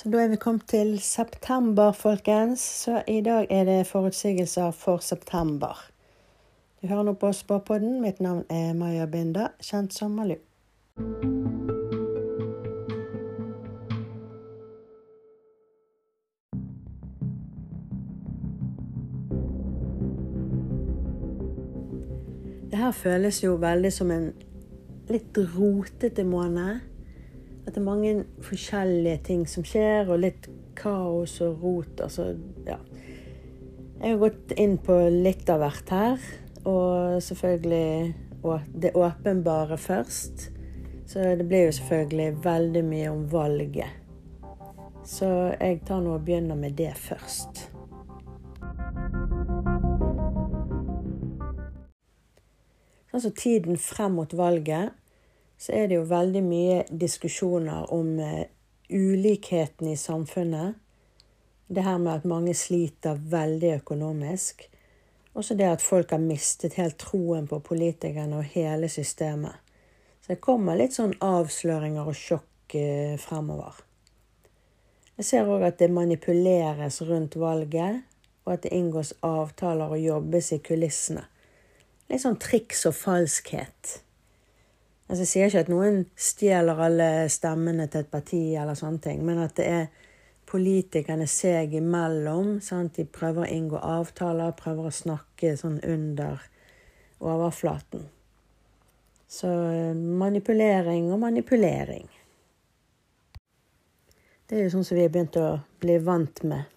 Så da er vi kommet til september, folkens. Så i dag er det forutsigelser for september. Du hører nå på Spåpodden. Mitt navn er Maja Binda, kjent som Malu. Det her føles jo veldig som en litt rotete måned. At det er mange forskjellige ting som skjer, og litt kaos og rot. Altså, ja. Jeg har gått inn på litt av hvert her. Og selvfølgelig det åpenbare først. Så det blir jo selvfølgelig veldig mye om valget. Så jeg tar nå og begynner med det først. Altså tiden frem mot valget så er det jo veldig mye diskusjoner om uh, ulikheten i samfunnet. Det her med at mange sliter veldig økonomisk. Også det at folk har mistet helt troen på politikerne og hele systemet. Så det kommer litt sånn avsløringer og sjokk uh, fremover. Jeg ser òg at det manipuleres rundt valget, og at det inngås avtaler og jobbes i kulissene. Litt sånn triks og falskhet. Altså, jeg sier ikke at noen stjeler alle stemmene til et parti, eller sånne ting, men at det er politikerne seg imellom. Sant? De prøver å inngå avtaler, prøver å snakke sånn under overflaten. Så eh, manipulering og manipulering. Det er jo sånn som vi har begynt å bli vant med.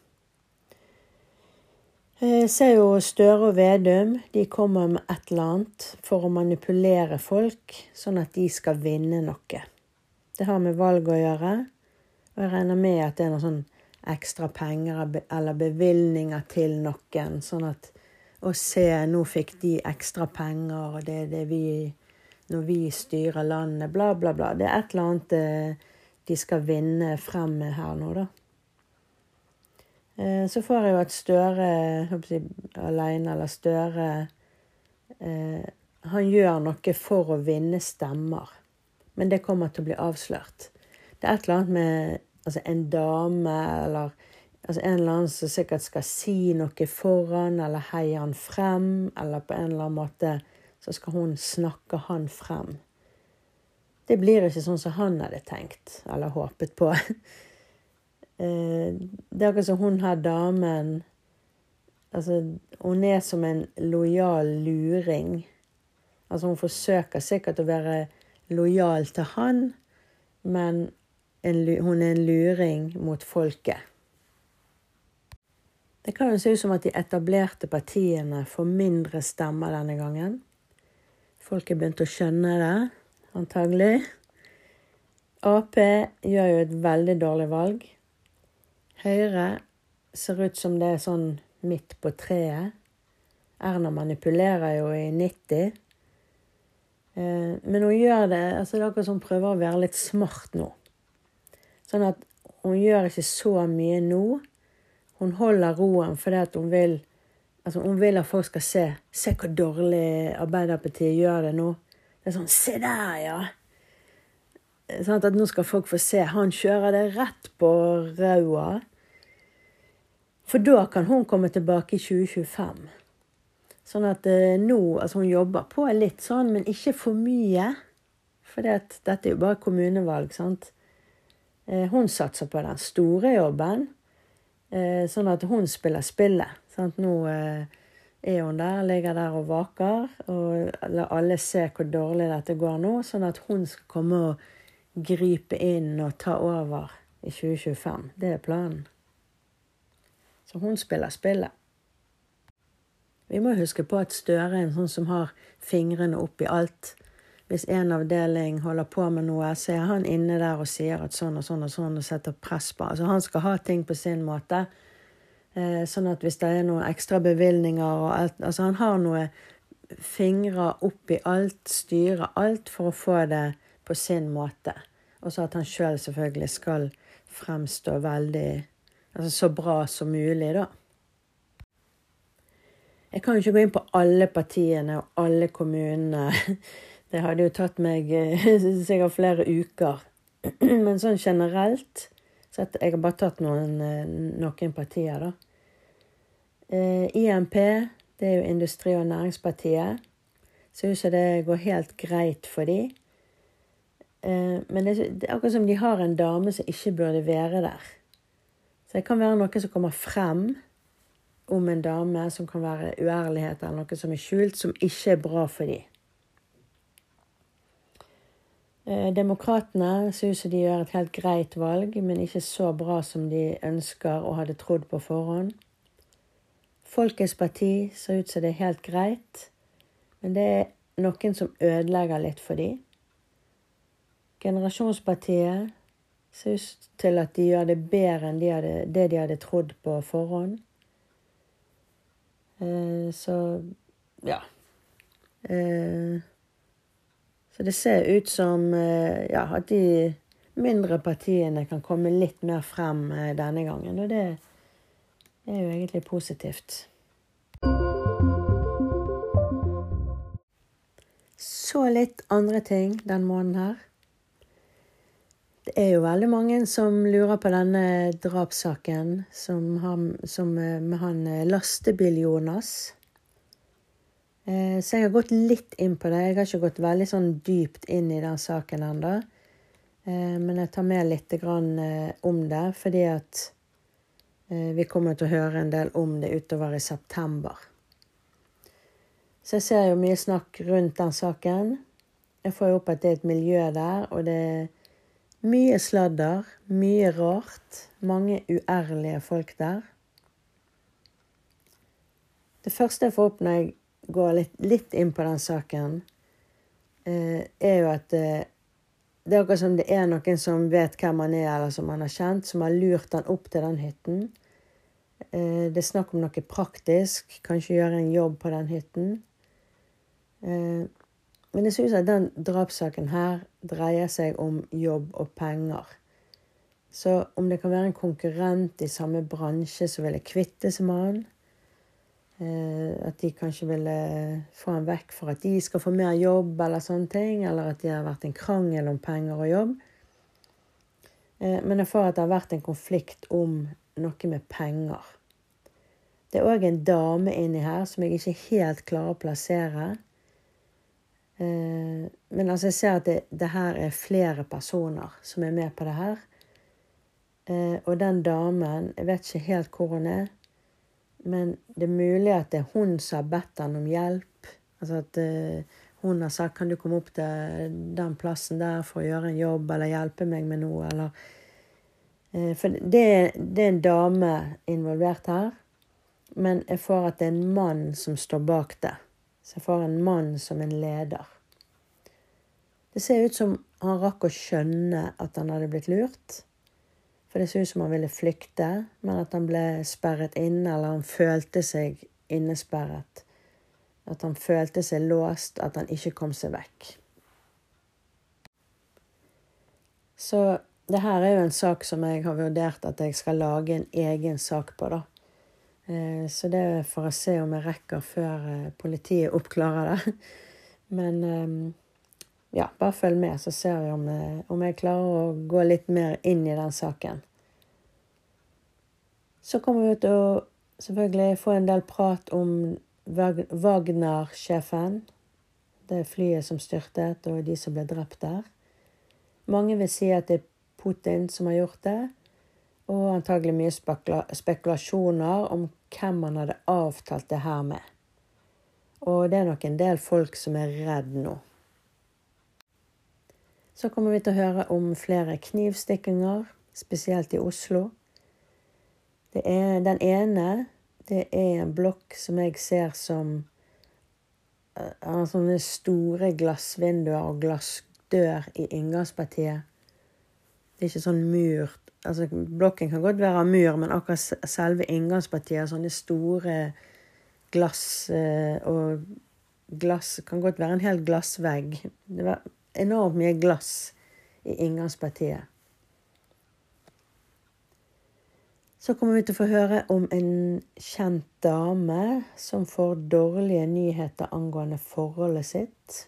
Jeg ser jo Støre og Vedum de kommer med et eller annet for å manipulere folk, sånn at de skal vinne noe. Det har med valg å gjøre, og jeg regner med at det er noen sånn ekstra penger eller bevilgninger til noen, sånn at å se, nå fikk de ekstra penger, og det er det vi Når vi styrer landet, bla, bla, bla. Det er et eller annet eh, de skal vinne frem med her nå, da. Eh, så får jeg jo at Støre si, alene, eller Støre eh, Han gjør noe for å vinne stemmer. Men det kommer til å bli avslørt. Det er et eller annet med altså en dame eller altså en eller annen som sikkert skal si noe foran eller heie han frem, eller på en eller annen måte så skal hun snakke han frem. Det blir ikke sånn som han hadde tenkt eller håpet på. Eh, det er akkurat som hun her damen Altså, hun er som en lojal luring. Altså, hun forsøker sikkert å være lojal til han, men en, hun er en luring mot folket. Det kan jo se ut som at de etablerte partiene får mindre stemmer denne gangen. Folk er begynt å skjønne det, antagelig. Ap gjør jo et veldig dårlig valg. Høyre ser ut som det er sånn midt på treet. Erna manipulerer jo i 90. Eh, men hun gjør det altså Det er akkurat som hun prøver å være litt smart nå. Sånn at hun gjør ikke så mye nå. Hun holder roen fordi hun vil Altså, hun vil at folk skal se. Se hvor dårlig Arbeiderpartiet gjør det nå. Det er sånn Se der, ja! Sånn at nå skal folk få se. Han kjører det rett på raua. For da kan hun komme tilbake i 2025. Sånn at eh, nå Altså, hun jobber på litt sånn, men ikke for mye. For dette er jo bare kommunevalg, sant. Eh, hun satser på den store jobben, eh, sånn at hun spiller spillet. Sant? Nå er hun der, ligger der og vaker, og la alle se hvor dårlig dette går nå, sånn at hun skal komme og gripe inn og ta over i 2025. Det er planen. Så hun spiller spillet. Vi må huske på at Støre er en sånn som har fingrene oppi alt. Hvis en avdeling holder på med noe, så er han inne der og sier at sånn og sånn og sånn og setter press på. Altså Han skal ha ting på sin måte. Eh, sånn at hvis det er noen ekstra bevilgninger og alt Altså han har noe fingre oppi alt, styrer alt for å få det på sin måte. Og så at han sjøl selv selvfølgelig skal fremstå veldig Altså så bra som mulig, da. Jeg kan jo ikke gå inn på alle partiene og alle kommunene. Det hadde jo tatt meg eh, sikkert flere uker. Men sånn generelt Så jeg har bare tatt noen, noen partier, da. IMP, det er jo Industri- og Næringspartiet. Ser ut som det går helt greit for dem. Men det er akkurat som de har en dame som ikke burde være der. Så det kan være noe som kommer frem om en dame, som kan være uærlighet eller noe som er skjult, som ikke er bra for dem. Demokratene ser ut som de gjør et helt greit valg, men ikke så bra som de ønsker og hadde trodd på forhånd. Folkets parti ser ut som det er helt greit, men det er noen som ødelegger litt for dem. Generasjonspartiet ser ut til at de gjør det bedre enn de hadde, det de hadde trodd på forhånd. Så ja. Så det ser ut som ja, at de mindre partiene kan komme litt mer frem denne gangen. Og det er jo egentlig positivt. Så litt andre ting den måneden her. Det er jo veldig mange som lurer på denne drapssaken som han, som, med han Lastebil-Jonas. Så jeg har gått litt inn på det. Jeg har ikke gått veldig sånn dypt inn i den saken ennå. Men jeg tar med litt om det, fordi at vi kommer til å høre en del om det utover i september. Så jeg ser jo mye snakk rundt den saken. Jeg får jo opp at det er et miljø der, og det er mye sladder, mye rart. Mange uærlige folk der. Det første jeg får opp når jeg går litt, litt inn på den saken, er jo at det er akkurat som det er noen som vet hvem han er, eller som han har kjent, som har lurt han opp til den hytten. Det er snakk om noe praktisk, kanskje gjøre en jobb på den hytten. Men jeg syns at den drapssaken her dreier seg om jobb og penger. Så om det kan være en konkurrent i samme bransje som ville kvitte seg med han At de kanskje ville få han vekk for at de skal få mer jobb, eller sånne ting. Eller at det har vært en krangel om penger og jobb. Men jeg får at det har vært en konflikt om noe med penger. Det er òg en dame inni her som jeg ikke helt klarer å plassere. Men altså, jeg ser at det, det, her er flere personer som er med på det her. Og den damen, jeg vet ikke helt hvor hun er, men det er mulig at det er hun som har bedt han om hjelp. Altså at hun har sagt 'Kan du komme opp til den plassen der for å gjøre en jobb', eller 'hjelpe meg med noe', eller For det, det er en dame involvert her. Men jeg får at det er en mann som står bak det. Så jeg får en mann som en leder. Det ser ut som han rakk å skjønne at han hadde blitt lurt. For det ser ut som han ville flykte, men at han ble sperret inne, eller han følte seg innesperret. At han følte seg låst, at han ikke kom seg vekk. Så det her er jo en sak som jeg har vurdert at jeg skal lage en egen sak på, da. Så det for å se om jeg rekker før politiet oppklarer det. Men ja, bare følg med, så ser vi om, om jeg klarer å gå litt mer inn i den saken. Så kommer vi til å selvfølgelig få en del prat om Wagner-sjefen. Det flyet som styrtet, og de som ble drept der. Mange vil si at det er Putin som har gjort det. Og antagelig mye spekulasjoner om hvem han hadde avtalt det her med. Og det er nok en del folk som er redd nå. Så kommer vi til å høre om flere knivstikkinger, spesielt i Oslo. Er, den ene det er en blokk som jeg ser som har sånne store glassvinduer og glassdør i inngangspartiet. Det er ikke sånn murt altså Blokken kan godt være av mur, men akkurat selve inngangspartiet sånne store glass Og glass kan godt være en hel glassvegg. Det var enormt mye glass i inngangspartiet. Så kommer vi til å få høre om en kjent dame som får dårlige nyheter angående forholdet sitt.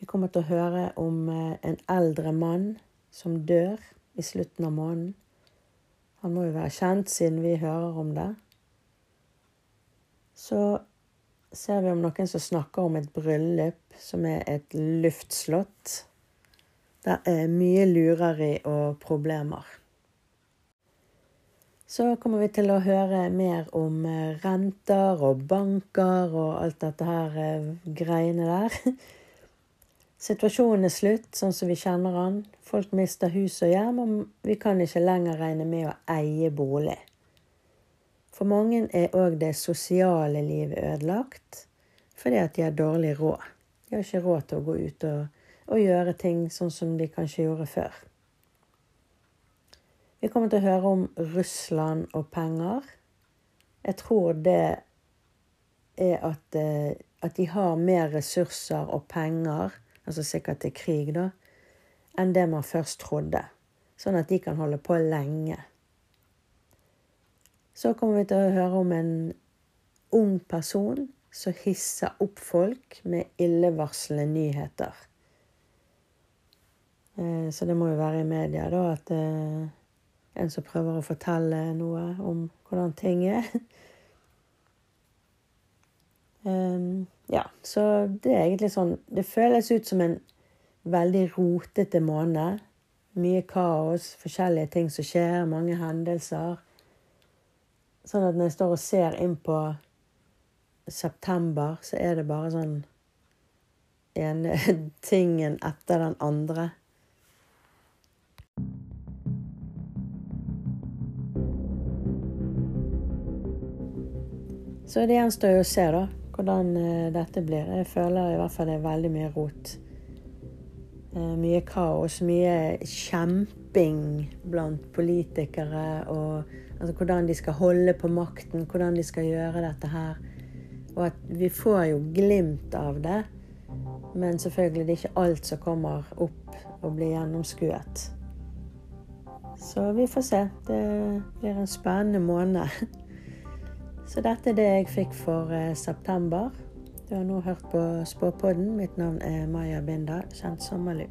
Vi kommer til å høre om en eldre mann som dør i slutten av måneden. Han må jo være kjent, siden vi hører om det. Så ser vi om noen som snakker om et bryllup som er et luftslott. Det er mye lureri og problemer. Så kommer vi til å høre mer om eh, renter og banker og alt dette her eh, greiene der. Situasjonen er slutt, sånn som vi kjenner den. Folk mister hus og hjem, og vi kan ikke lenger regne med å eie bolig. For mange er òg det sosiale livet ødelagt fordi at de har dårlig råd. De har ikke råd til å gå ut og og gjøre ting sånn som de kanskje gjorde før. Vi kommer til å høre om Russland og penger. Jeg tror det er at, eh, at de har mer ressurser og penger, altså sikkert til krig, da, enn det man først trodde. Sånn at de kan holde på lenge. Så kommer vi til å høre om en ung person som hisser opp folk med illevarslende nyheter. Eh, så det må jo være i media, da, at eh, en som prøver å fortelle noe om hvordan ting er. ja, så det er egentlig sånn Det føles ut som en veldig rotete måned. Mye kaos, forskjellige ting som skjer, mange hendelser. Sånn at når jeg står og ser inn på september, så er det bare sånn ene tingen etter den andre. Så det gjenstår jo å se da, hvordan uh, dette blir. Jeg føler i hvert fall det er veldig mye rot. Uh, mye kaos, mye kjemping blant politikere. Og altså, hvordan de skal holde på makten, hvordan de skal gjøre dette her. Og at vi får jo glimt av det. Men selvfølgelig det er ikke alt som kommer opp og blir gjennomskuet. Så vi får se. Det blir en spennende måned. Så dette er det jeg fikk for eh, september. Du har nå hørt på Spåpodden. Mitt navn er Maja Binda, kjent som Malu.